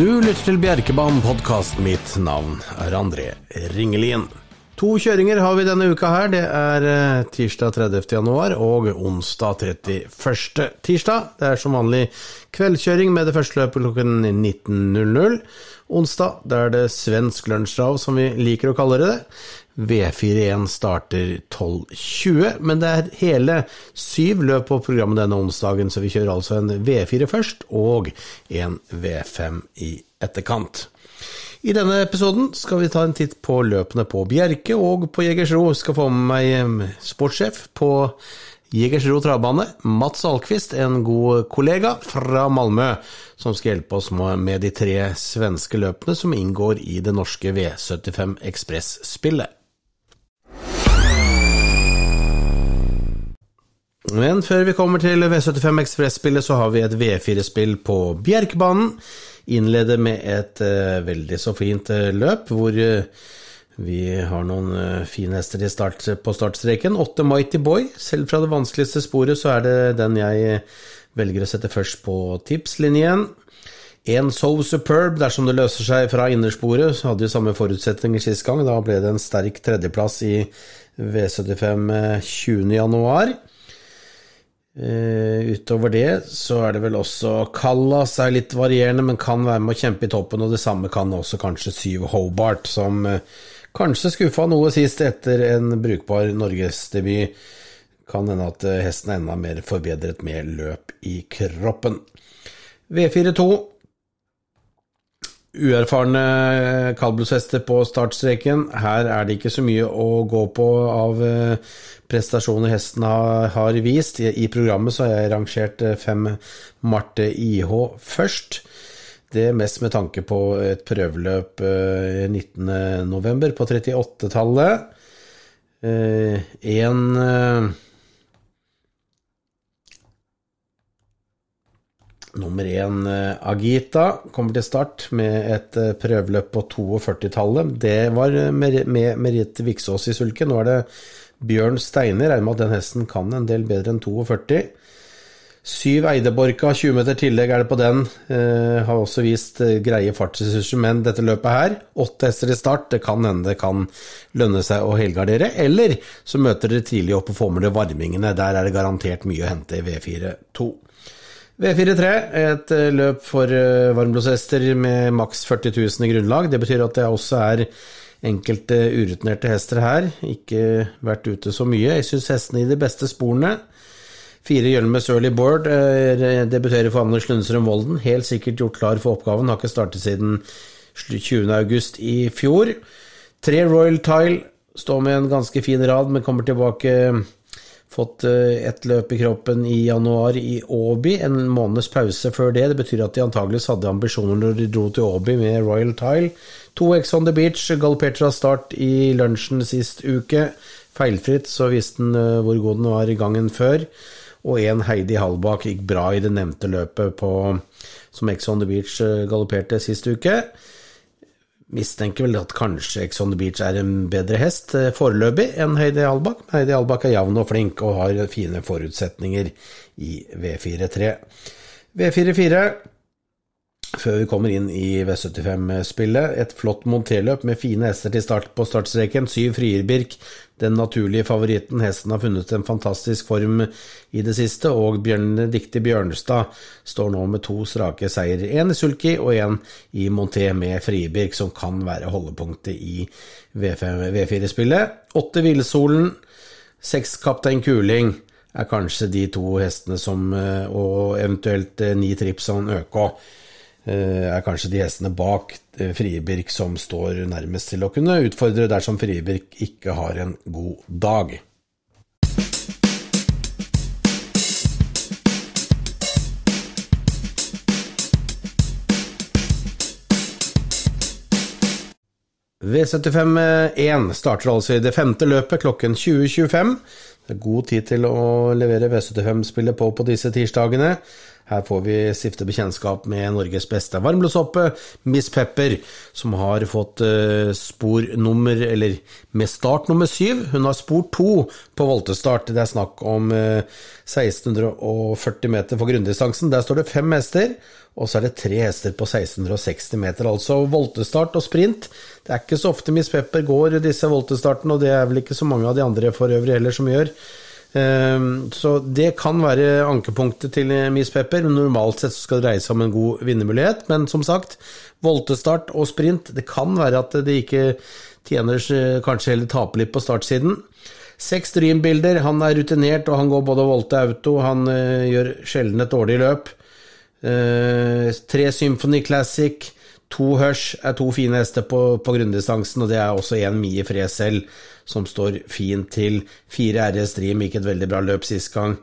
Du lytter til Bjerkebanen podkast. Mitt navn er André Ringelien. To kjøringer har vi denne uka her. Det er eh, tirsdag 30. januar og onsdag 31. tirsdag. Det er som vanlig kveldskjøring med det første løpet klokken 19.00. Onsdag da er det svensk lunsjdrav, som vi liker å kalle det. V41 starter 12.20, men det er hele syv løp på programmet denne onsdagen, så vi kjører altså en V4 først og en V5 i etterkant. I denne episoden skal vi ta en titt på løpene på Bjerke og på Jegersro. Skal få med meg sportssjef på Jegersro travbane, Mats Alkvist, en god kollega fra Malmö, som skal hjelpe oss med de tre svenske løpene som inngår i det norske V75 Ekspress-spillet. Men før vi kommer til V75 Ekspress-spillet, så har vi et V4-spill på Bjerkebanen. Innleder med et uh, veldig så fint uh, løp, hvor uh, vi har noen fine hester start, på startstreken. Åtte Mighty Boy. Selv fra det vanskeligste sporet så er det den jeg velger å sette først på tipslinjen. En So Superb, dersom det løser seg fra innersporet, så hadde vi samme forutsetninger sist gang. Da ble det en sterk tredjeplass i V75 20. Uh, utover det så er det vel også Callas er litt varierende, men kan være med å kjempe i toppen, og det samme kan også kanskje Syv Hobart, som uh, kanskje skuffa noe sist etter en brukbar norgesdebut. Kan hende at uh, hesten er enda mer forbedret med løp i kroppen. V4-2 uerfarne kaldblodshester på startstreken. Her er det ikke så mye å gå på av eh, prestasjoner hesten har vist. I programmet så har jeg rangert eh, fem Marte IH først. Det mest med tanke på et prøveløp 19.11. Eh, på 38-tallet. En Nummer én, eh, Agita, kommer til start med et eh, prøveløp på 42-tallet. Det var med Merit Viksås i sulken. Nå er det Bjørn Steiner. Regner med at den hesten kan en del bedre enn 42. Syv Eideborka, 20 meter tillegg er det på den. Eh, har også vist eh, greie fartsressurser, men dette løpet her, åtte hester i start, det kan hende det kan lønne seg å helgardere. Eller så møter dere tidlig opp og får med dere varmingene. Der er det garantert mye å hente i V4-2. V43, et eh, løp for eh, varmblodshester med maks 40 000 i grunnlag. Det betyr at det også er enkelte urutinerte hester her. Ikke vært ute så mye. Jeg syns hestene i de beste sporene Fire Hjelmes Early Board eh, debuterer for Anders Lundstrøm Volden. Helt sikkert gjort klar for oppgaven, har ikke startet siden 20.8 i fjor. Tre Royal Tile står med en ganske fin rad, men kommer tilbake Fått et ett løp i kroppen i januar i Åby, en måneds pause før det. Det betyr at de antageligvis hadde ambisjoner når de dro til Åby med Royal Tile. To X on the beach, galopperte fra start i lunsjen sist uke. Feilfritt, så visste han eh, hvor god den var i gangen før. Og en Heidi Hallbakk gikk bra i det nevnte løpet på, som X on the beach eh, galopperte sist uke mistenker vel at kanskje Ex on the Beach er en bedre hest eh, foreløpig enn Heidi Albakk. Heidi Albakk er jevn og flink og har fine forutsetninger i V4-3. V4-4 før vi kommer inn i V75-spillet. Et flott monterløp med fine hester til start på startstreken. Syv Frierbirk, den naturlige favoritten. Hesten har funnet en fantastisk form i det siste, og Bjørn Bjørnstad står nå med to strake seier. Én i sulky og én i monté med Frierbirk, som kan være holdepunktet i V4-spillet. Åtte Villsolen, seks Kaptein Kuling er kanskje de to hestene som Og eventuelt ni Tripson ØK Eh, er kanskje de hestene bak eh, Friebirk som står nærmest til å kunne utfordre dersom Friebirk ikke har en god dag. V75-1 starter altså i det femte løpet klokken 20.25. Det er god tid til å levere V75-spillet på på disse tirsdagene. Her får vi stifte bekjentskap med Norges beste varmblodshoppe, Miss Pepper, som har fått uh, spor eller med start nummer syv. Hun har spor to på voltestart. Det er snakk om uh, 1640 meter for grunndistansen. Der står det fem hester, og så er det tre hester på 1660 meter. Altså voltestart og sprint. Det er ikke så ofte Miss Pepper går disse voltestartene, og det er vel ikke så mange av de andre for øvrig heller som gjør. Ehm, så det kan være ankepunktet til Miss Pepper, men normalt sett skal det dreie seg om en god vinnermulighet. Men som sagt, voltestart og sprint, det kan være at det ikke tjener kanskje heller taper litt på startsiden. Seks Dream-bilder, han er rutinert og han går både volte auto, han uh, gjør sjelden et dårlig løp. Uh, tre Symphony Classic, to Hush er to fine hester på, på grunndistansen, og det er også en Mie Fresel som står fint til. Fire RS Stream gikk et veldig bra løp sist gang.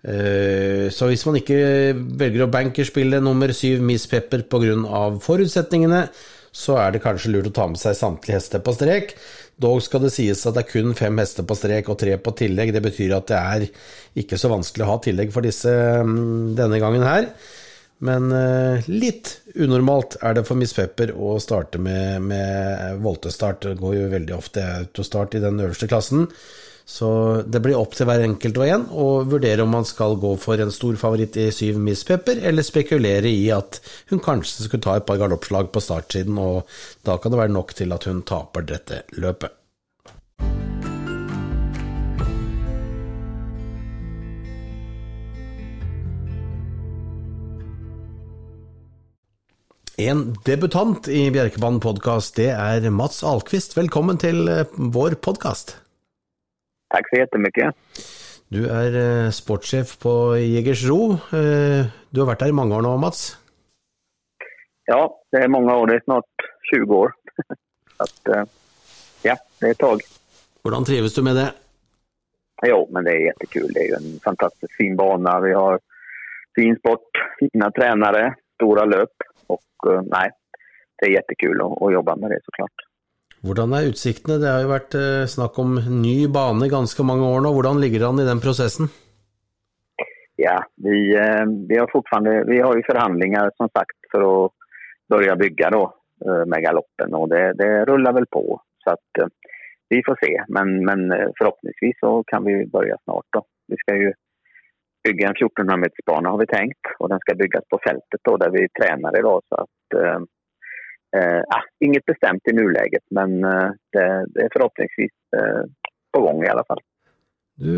Eh, så hvis man ikke velger å bankerspille nummer syv Miss Pepper pga. forutsetningene, så er det kanskje lurt å ta med seg samtlige hester på strek. Dog skal det sies at det er kun fem hester på strek og tre på tillegg. Det betyr at det er ikke så vanskelig å ha tillegg for disse mm, denne gangen her. Men eh, litt unormalt er det for Miss Pepper å starte med, med voltestart. Det går jo veldig ofte autostart i den øverste klassen. Så det blir opp til hver enkelt og en å vurdere om man skal gå for en stor favoritt i syv Miss Pepper, eller spekulere i at hun kanskje skulle ta et par galoppslag på startsiden, og da kan det være nok til at hun taper dette løpet. En debutant i Bjerkebanen podkast, det er Mats Alkvist. Velkommen til eh, vår podkast. Takk så jettemye. Du er eh, sportssjef på Jegersro. Ro. du har vært der i mange år nå, Mats? Ja, det er mange år. Det er snart 20 år. At, ja, det er et tag. Hvordan trives du med det? Jo, men det er jättekul. Det er jo en fantastisk fin bane. Vi har fin sport, fine trenere, store løp. Och nei, det er jättekul å, å jobbe med det så klart. Hvordan er utsiktene? Det har jo vært eh, snakk om ny bane ganske mange år nå. Hvordan ligger det an i den prosessen? Ja, vi, eh, vi har fortfarande, vi har jo forhandlinger som sagt for å begynne å bygge da, med galoppen Og det, det ruller vel på. Så at, vi får se, men, men forhåpentligvis så kan vi begynne snart Da. Vi skal ju bygga en 1400 metersbana har vi tenkt. Og den skal bygges på feltet då der vi trener i dag. så at, eh, eh, inget bestemt i nuleget, men eh, det, det, er forhåpentligvis eh, på gang, i alle fall. Du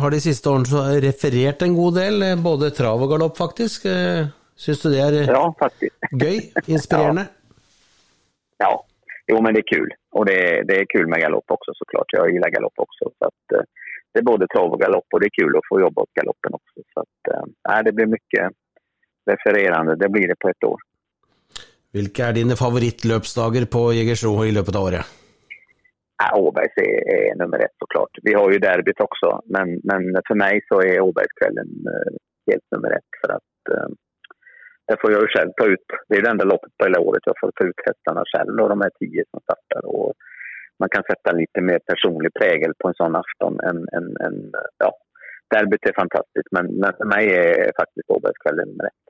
har de siste årene referert en god del, både trav og galopp faktisk. Syns du det er ja, gøy? Inspirerende? ja. ja. Jo, men det er kul. Og det, det er kul med galopp også, så klart. Jeg gillar galopp også. Så att, det är både trav och galopp och det är kul att få jobba åt galoppen också. Så att, eh, det blir mycket refererande, det blir det på ett år. Hvilke er dine favorittløpsdager på Jägersro i løpet av året? Ja, Åbergs är, är nummer ett såklart. Vi har ju derbyt också, men, men för mig så är Åbergskvällen eh, helt nummer ett. För att eh, där får jag ju själv ta ut, det är det enda loppet på hela året jag får ta ut hästarna själv och de här tio som startar. Och man kan sette litt mer personlig pregel på en sånn afton enn en, en, ja, derbyt er fantastisk, men, men for meg er faktisk Åbergskvelden rett.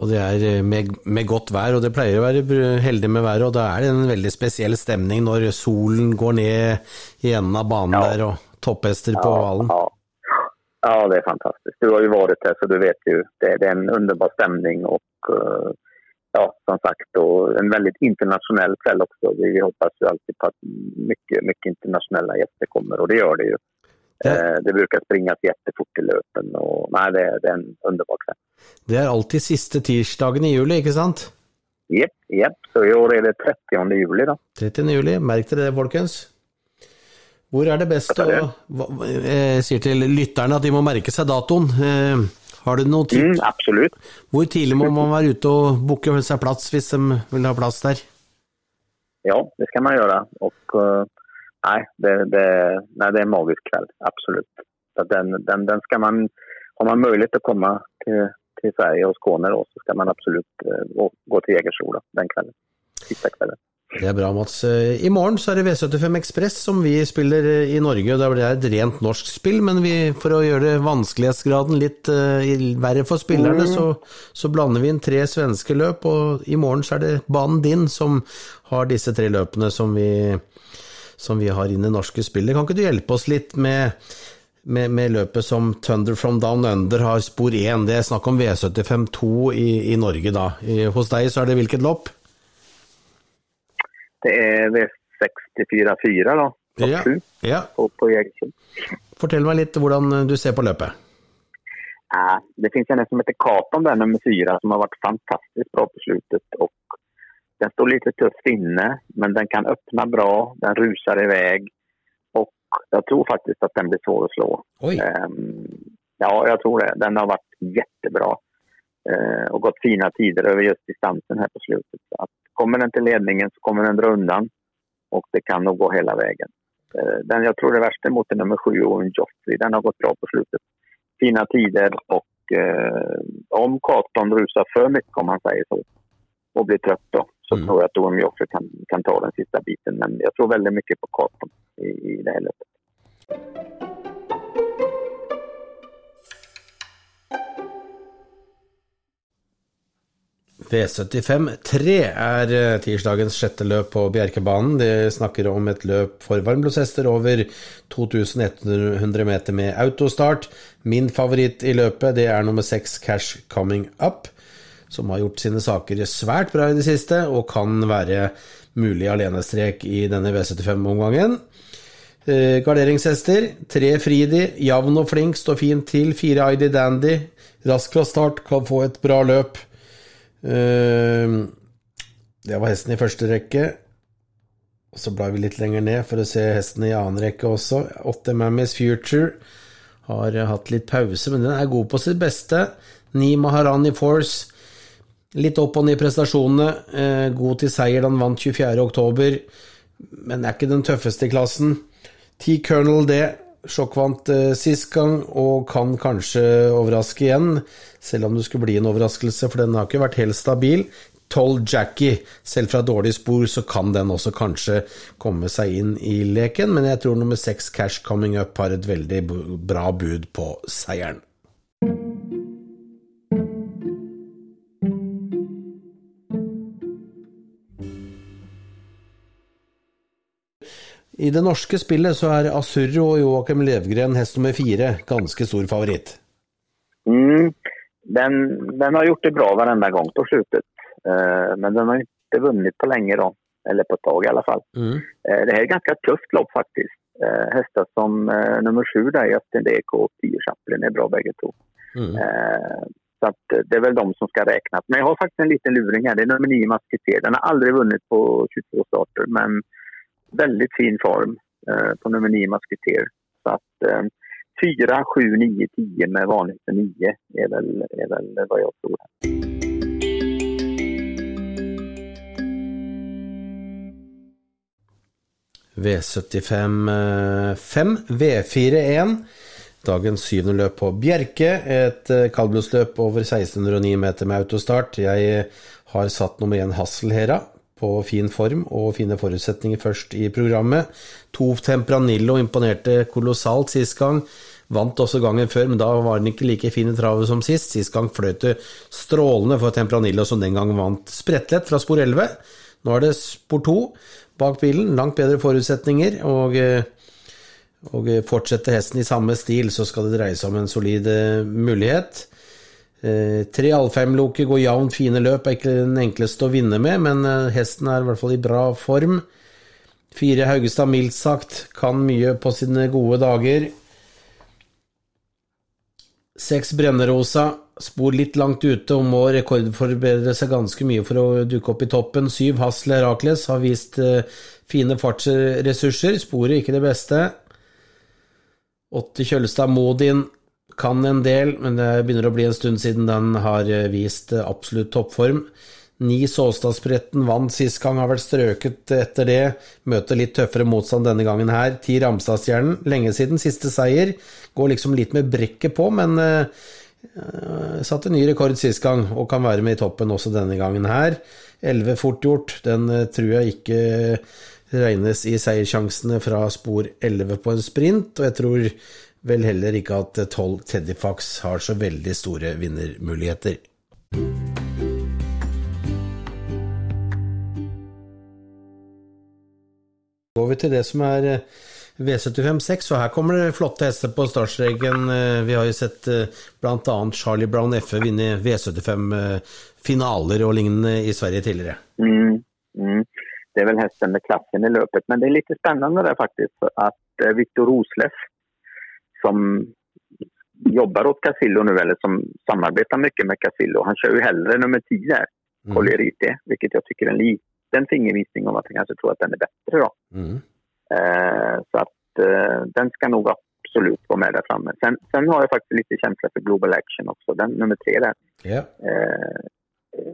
Og det er eh, med, med, godt vær, og det pleier å være heldig med været, og da er det en veldig spesiell stemning når solen går ned i enden av banen ja. der, og topphester på hvalen. Ja, ja. ja, det er fantastisk. Du har jo vært der, så du vet jo. Det, det er en underbar stemning. og uh, ja, som sagt, och en väldigt internationell kväll också. Vi hoppas ju alltid på att mycket, mycket internationella gäster kommer och det gör det ju. Det, eh, det brukar springas jättefort i løpen, og nei, det, det, er en underbar kveld. Det er alltid siste tirsdagen i juli, ikke sant? Jepp, jepp. Så i år er det 30. juli, da. 30. juli, merk dere det, folkens. Hvor er det best å Jeg sier til lytterne at de må merke seg datoen. Eh, har du noen tips? Mm, absolutt. Hvor tidlig må man være ute og booke seg plass hvis de vil ha plass der? Ja, det skal man gjøre. Og uh, nei, det, det, nei, det, er en magisk kveld. Absolutt. Den, den, den, skal man Har man mulighet til å komme til, til Sverige og Skåne, så skal man absolutt uh, gå til Jegersro den kvelden. Siste kvelden. Det er bra, Mats. I morgen så er det V75 Ekspress som vi spiller i Norge. Det er et rent norsk spill, men vi, for å gjøre det vanskelighetsgraden litt uh, verre for spillerne, mm. så, så, blander vi inn tre svenske løp. Og i morgen så er det banen din som har disse tre løpene som vi, som vi har inn i norske spillet. Kan ikke du hjelpe oss litt med med, med, løpet som Thunder from Down Under har spor 1. Det er snakk om V75-2 i, i, Norge, da. I, hos deg så er det hvilket lopp? Det er V64-4, da. Ja. ja. På, på Fortell meg litt hvordan du ser på løpet. Det finnes en som heter Katon, där, nummer fire, som har vært fantastisk bra på slutet. Den står litt tøft inne, men den kan åpne bra, den ruser i vei. Og jeg tror faktisk at den blir svår å slå. Um, ja, jeg tror det. Den har vært jättebra uh, Eh, och gått fina tider över just distansen här på slutet. Att kommer den till ledningen så kommer den dra undan och det kan nog gå hela vägen. Eh, den jag tror det värsta emot är nummer sju, Owen Joffrey. Den har gått bra på slutet. Fina tider och eh, om Carton rusar för mycket, om han säger så, och blir trött då, så mm. tror jag att om Joffrey kan, kan ta den sista biten. Men jag tror väldigt mycket på Carton i, i det här löpet. V75 3 er eh, tirsdagens sjette løp på Bjerkebanen. De snakker om et løp for varmblodshester over 2100 meter med autostart. Min favoritt i løpet det er nummer seks Cash Coming Up, som har gjort sine saker svært bra i det siste, og kan være mulig alenestrek i denne V75-omgangen. Eh, Garderingshester, tre Fridi, jevn og flink, står fint til. Fire ID Dandy, rask fra start, kan få et bra løp. Det var hesten i første rekke. Så blar vi litt lenger ned for å se hesten i annen rekke også. 8 Mammies Future har hatt litt pause, men den er god på sitt beste. Ni Maharani Force. Litt opp og ned i prestasjonene. Eh, god til seier da han vant 24.10, men er ikke den tøffeste i klassen. T Colonel D sjokkvant eh, sist gang og kan kanskje overraske igjen, selv om det skulle bli en overraskelse, for den har ikke vært helt stabil. Toll Jackie, selv fra dårlig spor, så kan den også kanskje komme seg inn i leken, men jeg tror nummer seks Cash Coming Up har et veldig bra bud på seieren. I det norske spillet så er Asurro og Joakim Levgren hest nummer fire ganske stor favoritt. Mm, den, den, har gjort det bra hver gang på slutten, uh, men den har ikke vunnet på lenge. da. Eller på et tak, i alle fall. Mm. Uh, det er et ganske tøft lopp, faktisk. Uh, hester som nummer sju, Justin Deko og Tier Chaplin, er bra begge to. Mm. Så det er vel de som skal regnes. Men jeg har faktisk en liten luring her. Det er nummer ni Masketer. Den har aldri vunnet på 22 starter, men veldig fin form eh, på nummer 9 Musketeer. Så att eh, 4, 7, 9, 10 med vanlig för 9 är väl, är väl vad jag tror. V75 5, V4-1. Dagens syvende løp på Bjerke. Et eh, kaldblodsløp over 1609 meter med autostart. Jeg har satt nummer én Hasselhera på fin form og fine forutsetninger først i programmet. Tov Tempranillo imponerte kolossalt sist gang. Vant også gangen før, men da var den ikke like fin i travet som sist. Sist gang fløt det strålende for Tempranillo, som den gang vant sprettlett fra spor 11. Nå er det spor 2 bak bilen, langt bedre forutsetninger. og... Og fortsetter hesten i samme stil, så skal det dreie seg om en solid eh, mulighet. Eh, tre allfemloker går jevnt fine løp, er ikke den enkleste å vinne med, men eh, hesten er i hvert fall i bra form. Fire Haugestad mildt sagt kan mye på sine gode dager. Seks Brennerosa spor litt langt ute og må rekordforbedre seg ganske mye for å dukke opp i toppen. Syv Hasle Herakles har vist eh, fine fartsressurser, sporet ikke det beste. Åtte Kjølstad Modin kan en del, men det begynner å bli en stund siden den har eh, vist eh, absolutt toppform. Ni Såstadspretten vant sist gang, har vært strøket etter det. Møter litt tøffere motstand denne gangen her. Ti Ramstadstjernen, lenge siden siste seier. Går liksom litt med brekket på, men uh, satte ny rekord sist gang, og kan være med i toppen også denne gangen her. 11 fort gjort. Den tror jeg ikke regnes i seiersjansene fra spor 11 på en sprint, og jeg tror vel heller ikke at 12 Teddyfax har så veldig store vinnermuligheter. Går vi til det som er V75-6, og her kommer det flotte hester på startstreken. Vi har jo sett bl.a. Charlie Brown FE vinne V75-finaler og lignende i Sverige tidligere. Mm, mm det er vel hesten med klassen i løpet, Men det er litt spennende det faktisk at Victor Rosleff som jobbar åt Casillo nu eller som samarbetar mycket med Casillo. Han kör ju hellre nummer 10 här, mm. Colierite, vilket jag tycker är en liten fingervisning om att han kanske tror att den är bättre då. Mm. Eh, så att eh, den ska nog absolut vara med där framme. Sen, sen har jag faktiskt lite känsla för Global Action också, den nummer tre där. Yeah. Eh,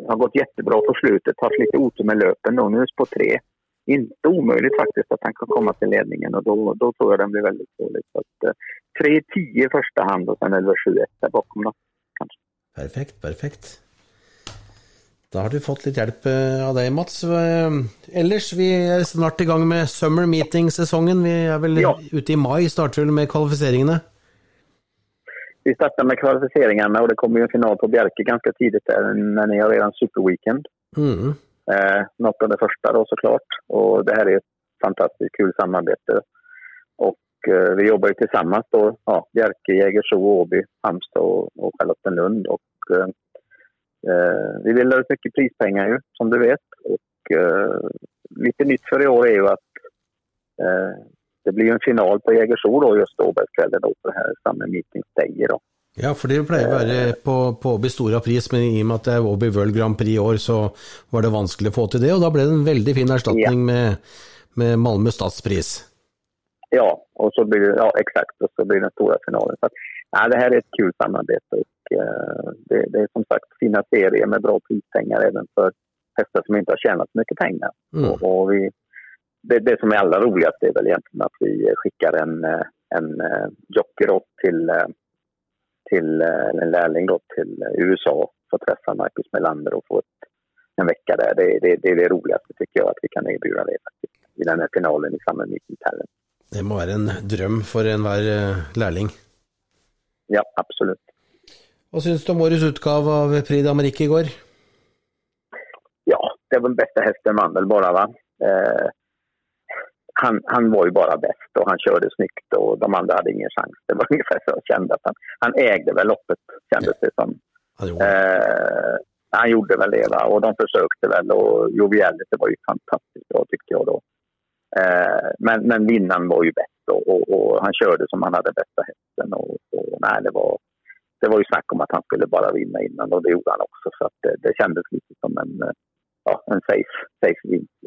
har gått jättebra på slutet, haft lite otur med löpen då. Nu är på tre. Inte omöjligt faktiskt att han kan komma till ledningen och då, då tror jag den blir väldigt dålig. Så att, eh, 3-10 i första hand och sen 11-7-1 där bakom då. Kanske. Perfekt, perfekt. Da har du fått litt hjelp eh, av deg, Mats. Eh, ellers, vi er snart i gang med summer meeting-sesongen. Vi er vel ja. ute i mai, starter vel med kvalifiseringene? vi starter med kvalifiseringene, og det kommer jo en final på Bjerke ganske tidlig. Men jeg har redan superweekend. Mm. Eh, något av det första då såklart. Och det här är ett fantastiskt kul samarbete. Och eh, vi jobbar ju tillsammans då, ja, Bjerke, Jägersro, Åby, Halmstad och, och Charlottenlund. Och, eh, eh vi vill ut mycket prispengar ju, som du vet. Och eh, lite nytt för i år är ju att eh, det blir en final på Jägersro då just Åbergskvällen då på det här samme Meetings Day. da. Ja, for det pleier å være på, på Åby Stora pris, men i og med at det er Åby World Grand Prix i år, så var det vanskelig å få til det. Og da ble det en veldig fin erstatning ja. med, med Malmö stadspris. Ja, og så blir det, ja, exakt, og så blir det den store finalen. Så, ja, det her er et kult samarbeid. Og, uh, det, det, er som sagt fina serier med bra prispenger även for hester som ikke har tjent så mye penger. Mm. Og, og vi det, det, som er aller roligst, er vel egentlig at vi sender en, en eh, jockey då till, eh, till eh, en lärling då till USA för att träffa Marcus Melander och få ett, en vecka där. Det, det, det är det roligaste tycker jag att vi kan erbjuda det faktiskt, i den här finalen i samband med Talent. Det må være en drøm for enhver lærling. Ja, absolutt. Hva syns du om årets utgave av Prix d'Amérique i går? Ja, det var den bästa hästen man väl bara va. Eh, han, han var ju bara bäst och han körde snyggt och de andra hade ingen chans. Det var ungefär så jag kände att han, han ägde väl loppet kändes det som. Han gjorde, eh, han gjorde väl det va? och de försökte väl och Jovialis var ju fantastiskt bra tyckte jag då. Eh, men, men vinnaren var ju bäst och, och, och, han körde som han hade bästa hästen och, och nej, det var det var ju snack om att han skulle bara vinna innan och det gjorde han också så att det, det kändes lite som en, ja, en safe, safe vinst.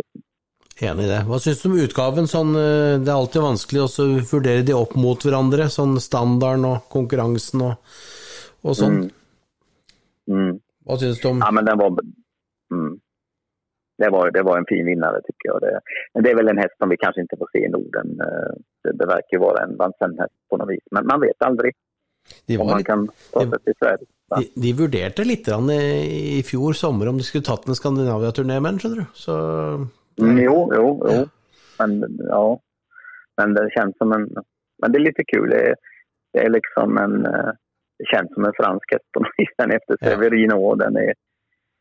Enig i det. Hva syns du om utgaven? Sånn, eh, det er alltid vanskelig å vurdere de opp mot hverandre, sånn standarden og konkurransen og, og sånn. Mm. Mm. Hva syns du om Ja, men den var, mm. det var, det var en fin vinnare tycker jeg. Det, men det er vel en hest som vi kanskje ikke får se i Norden. Eh, det, det virker å være en Vincennes på noe vis, men man vet aldri. De om man kan ta seg til Sverige. De, de, vurderte litt i fjor sommer om de skulle tatt en Skandinavia-turné med den, skjønner du. Så Mm, jo, jo, jo. Men, ja. Men det känns som en... Men det är lite kul. Det är, det är liksom en... Eh, det känns som en fransk häst på något vis. Den efter Severino. Den är,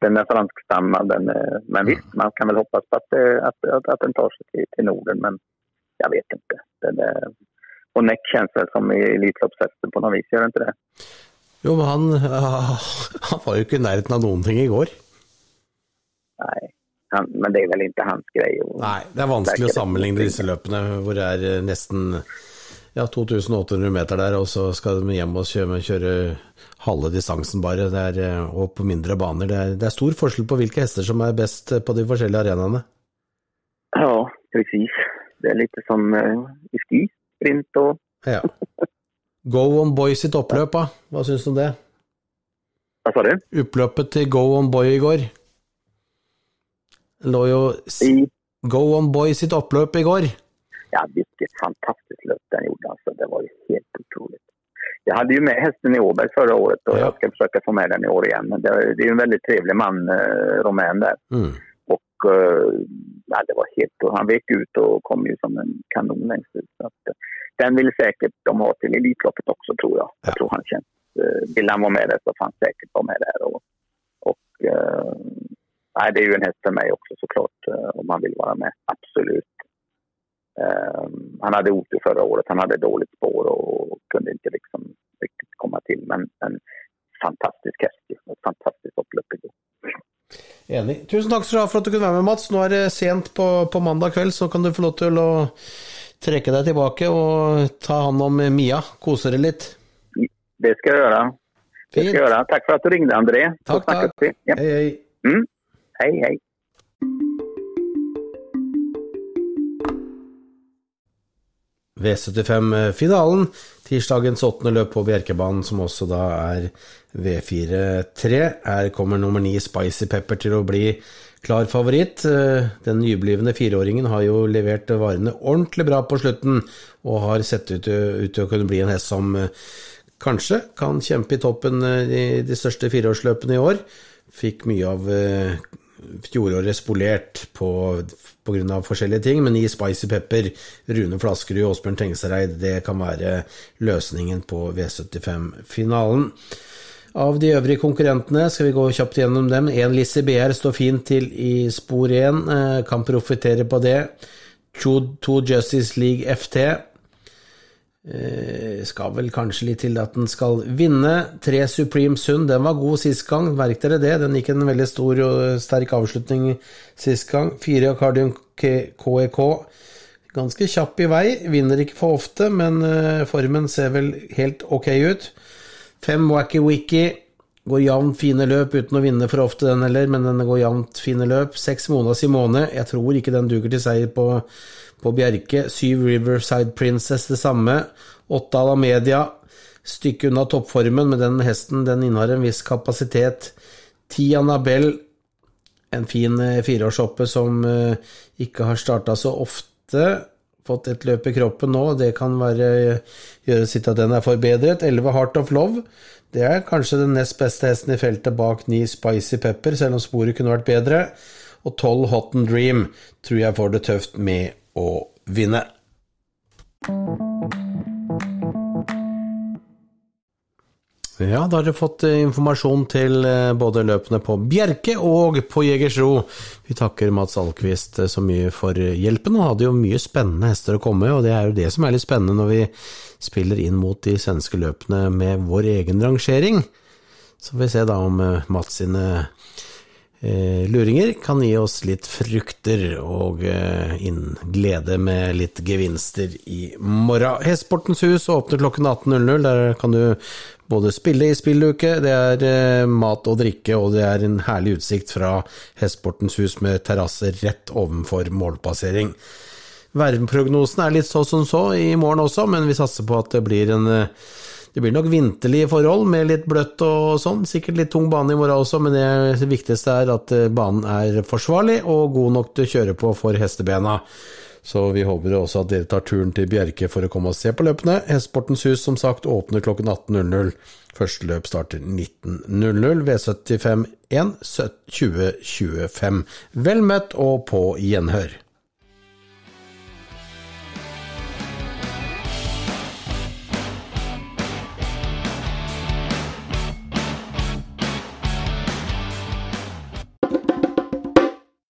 den är franskstammad. Den är, men visst, man kan väl hoppas på att, det, att, att, att den tar sig till, till Norden. Men jag vet inte. Den är, och Neck känns väl som i Elitloppshästen på något vis, gör det inte det? Jo, men han, han var jo ikke i nærheten av i går. Nei. Han, men det er vel ikke hans greie. Nei, det er vanskelig å sammenligne disse løpene hvor det er eh, nesten ja, 2800 meter der, og så skal de hjem og kjøre, kjøre halve distansen bare, er, eh, og på mindre baner. Det er, det er, stor forskjell på hvilke hester som er best på de forskjellige arenaene. Ja, precis. Det er litt sånn uh, i ski, sprint og Ja. Go On Boy sitt oppløp, da. Hva syns du om det? Hva sa du? Oppløpet til Go On Boy i går lå jo Go On Boy sitt oppløp i går. Ja, hvilket fantastisk løp den gjorde. Altså. Det var jo helt utrolig. Jeg hadde jo med hesten i Åberg forrige året og Ja. skal forsøke å få med den i år igjen. Men det, det jo en veldig trevlig man, eh, Romän der. Mm. Og eh, ja, det var helt, han vek ut og kom jo som en kanon lengst ut. Så att, eh, den vil sikkert de ha til Elitloppet også, tror jeg. Ja. jeg tror han kjent, Vil vill han være med der, så får han sikkert være med der. Og, og nej, det är ju en häst för mig också såklart eh, om han vill vara med. Absolut. Um, han hade otur förra året. Han hade dåligt spår och kunde inte liksom riktigt komma till. Men en fantastisk häst. Och Ett fantastiskt upplopp igår. Enig. Tusen takk skal for at du kunne være med, Mats. Nå er det sent på, på mandag kveld, så kan du få lov til å trekke deg tilbake og ta hånd om Mia. Kose deg litt. Det ska jag göra. Det Fint. ska jag göra. Tack för att du ringde, André. Takk, vi. Ja. Hei, hei. Mm. Hej, hei. V75-finalen. Tirsdagens åttende løp på Bjerkebanen, som også da er V4-3. Her kommer nummer ni Spicy Pepper til å bli klar favoritt. Eh, Den nyblivende fireåringen har jo levert varene ordentlig bra på slutten, og har sett ut, til å kunne bli en hest som eh, kanskje kan kjempe i toppen eh, i de største fireårsløpene i år. Fikk mye av eh, fjoråret spolert pga. forskjellige ting, men i Spicy Pepper, Rune Flaskerud og Åsbjørn Tengsereid, det kan være løsningen på V75-finalen. Av de øvrige konkurrentene skal vi gå kjapt gjennom dem. En Lizzie BR står fint til i spor 1, eh, kan profitere på det. To Justice League FT. Eh, skal vel kanskje litt til at den skal vinne. Tre Supreme Sund, den var god sist gang, merk dere det. Den gikk en veldig stor og sterk avslutning sist gang. Fire Cardium KEK. Ganske kjapp i vei, vinner ikke for ofte, men eh, formen ser vel helt ok ut. Fem Wacky Wicky. Går jevnt fine løp uten å vinne for ofte, den heller, men den går jevnt fine løp. Seks Mona Simone. Jeg tror ikke den duger til seier på, på Bjerke. Syv Riverside Princess det samme. Åtte Alamedia. Stykke unna toppformen, men den hesten den innehar en viss kapasitet. Ti Annabelle. En fin eh, fireårshoppe som eh, ikke har starta så ofte. Fått et løp i kroppen nå, det kan være gjøre sitt at den er forbedret. 11 Heart of Love. Det er kanskje den nest beste hesten i feltet bak ni Spicy Pepper, selv om sporet kunne vært bedre. Og 12 Hot and Dream tror jeg får det tøft med å vinne. Ja, da har dere fått eh, informasjon til eh, både løpene på Bjerke og på Jegersro. Vi takker Mats Alkvist eh, så mye for hjelpen, og hadde jo mye spennende hester å komme med, og det er jo det som er litt spennende når vi spiller inn mot de svenske løpene med vår egen rangering. Så får vi se da om Mats sine luringer kan gi oss litt frukter og inn glede med litt gevinster i morgen. Hestsportens hus åpner klokken 18.00. Der kan du både spille i spilluke, det er eh, mat og drikke, og det er en herlig utsikt fra Hestsportens hus med terrasse rett ovenfor målpassering. Værprognosen er litt så som så i morgen også, men vi satser på at det blir en eh, det blir nok vinterlige forhold med litt bløtt og sånn. Sikkert litt tung bane i morgen også, men det viktigste er at eh, banen er forsvarlig og god nok til å kjøre på for hestebena. Så vi håper også at dere tar turen til Bjerke for å komme og se på løpene. Hestesportens hus som sagt åpner klokken 18.00. Første løp starter 19.00. V75 1 2025. Vel møtt og på gjenhør.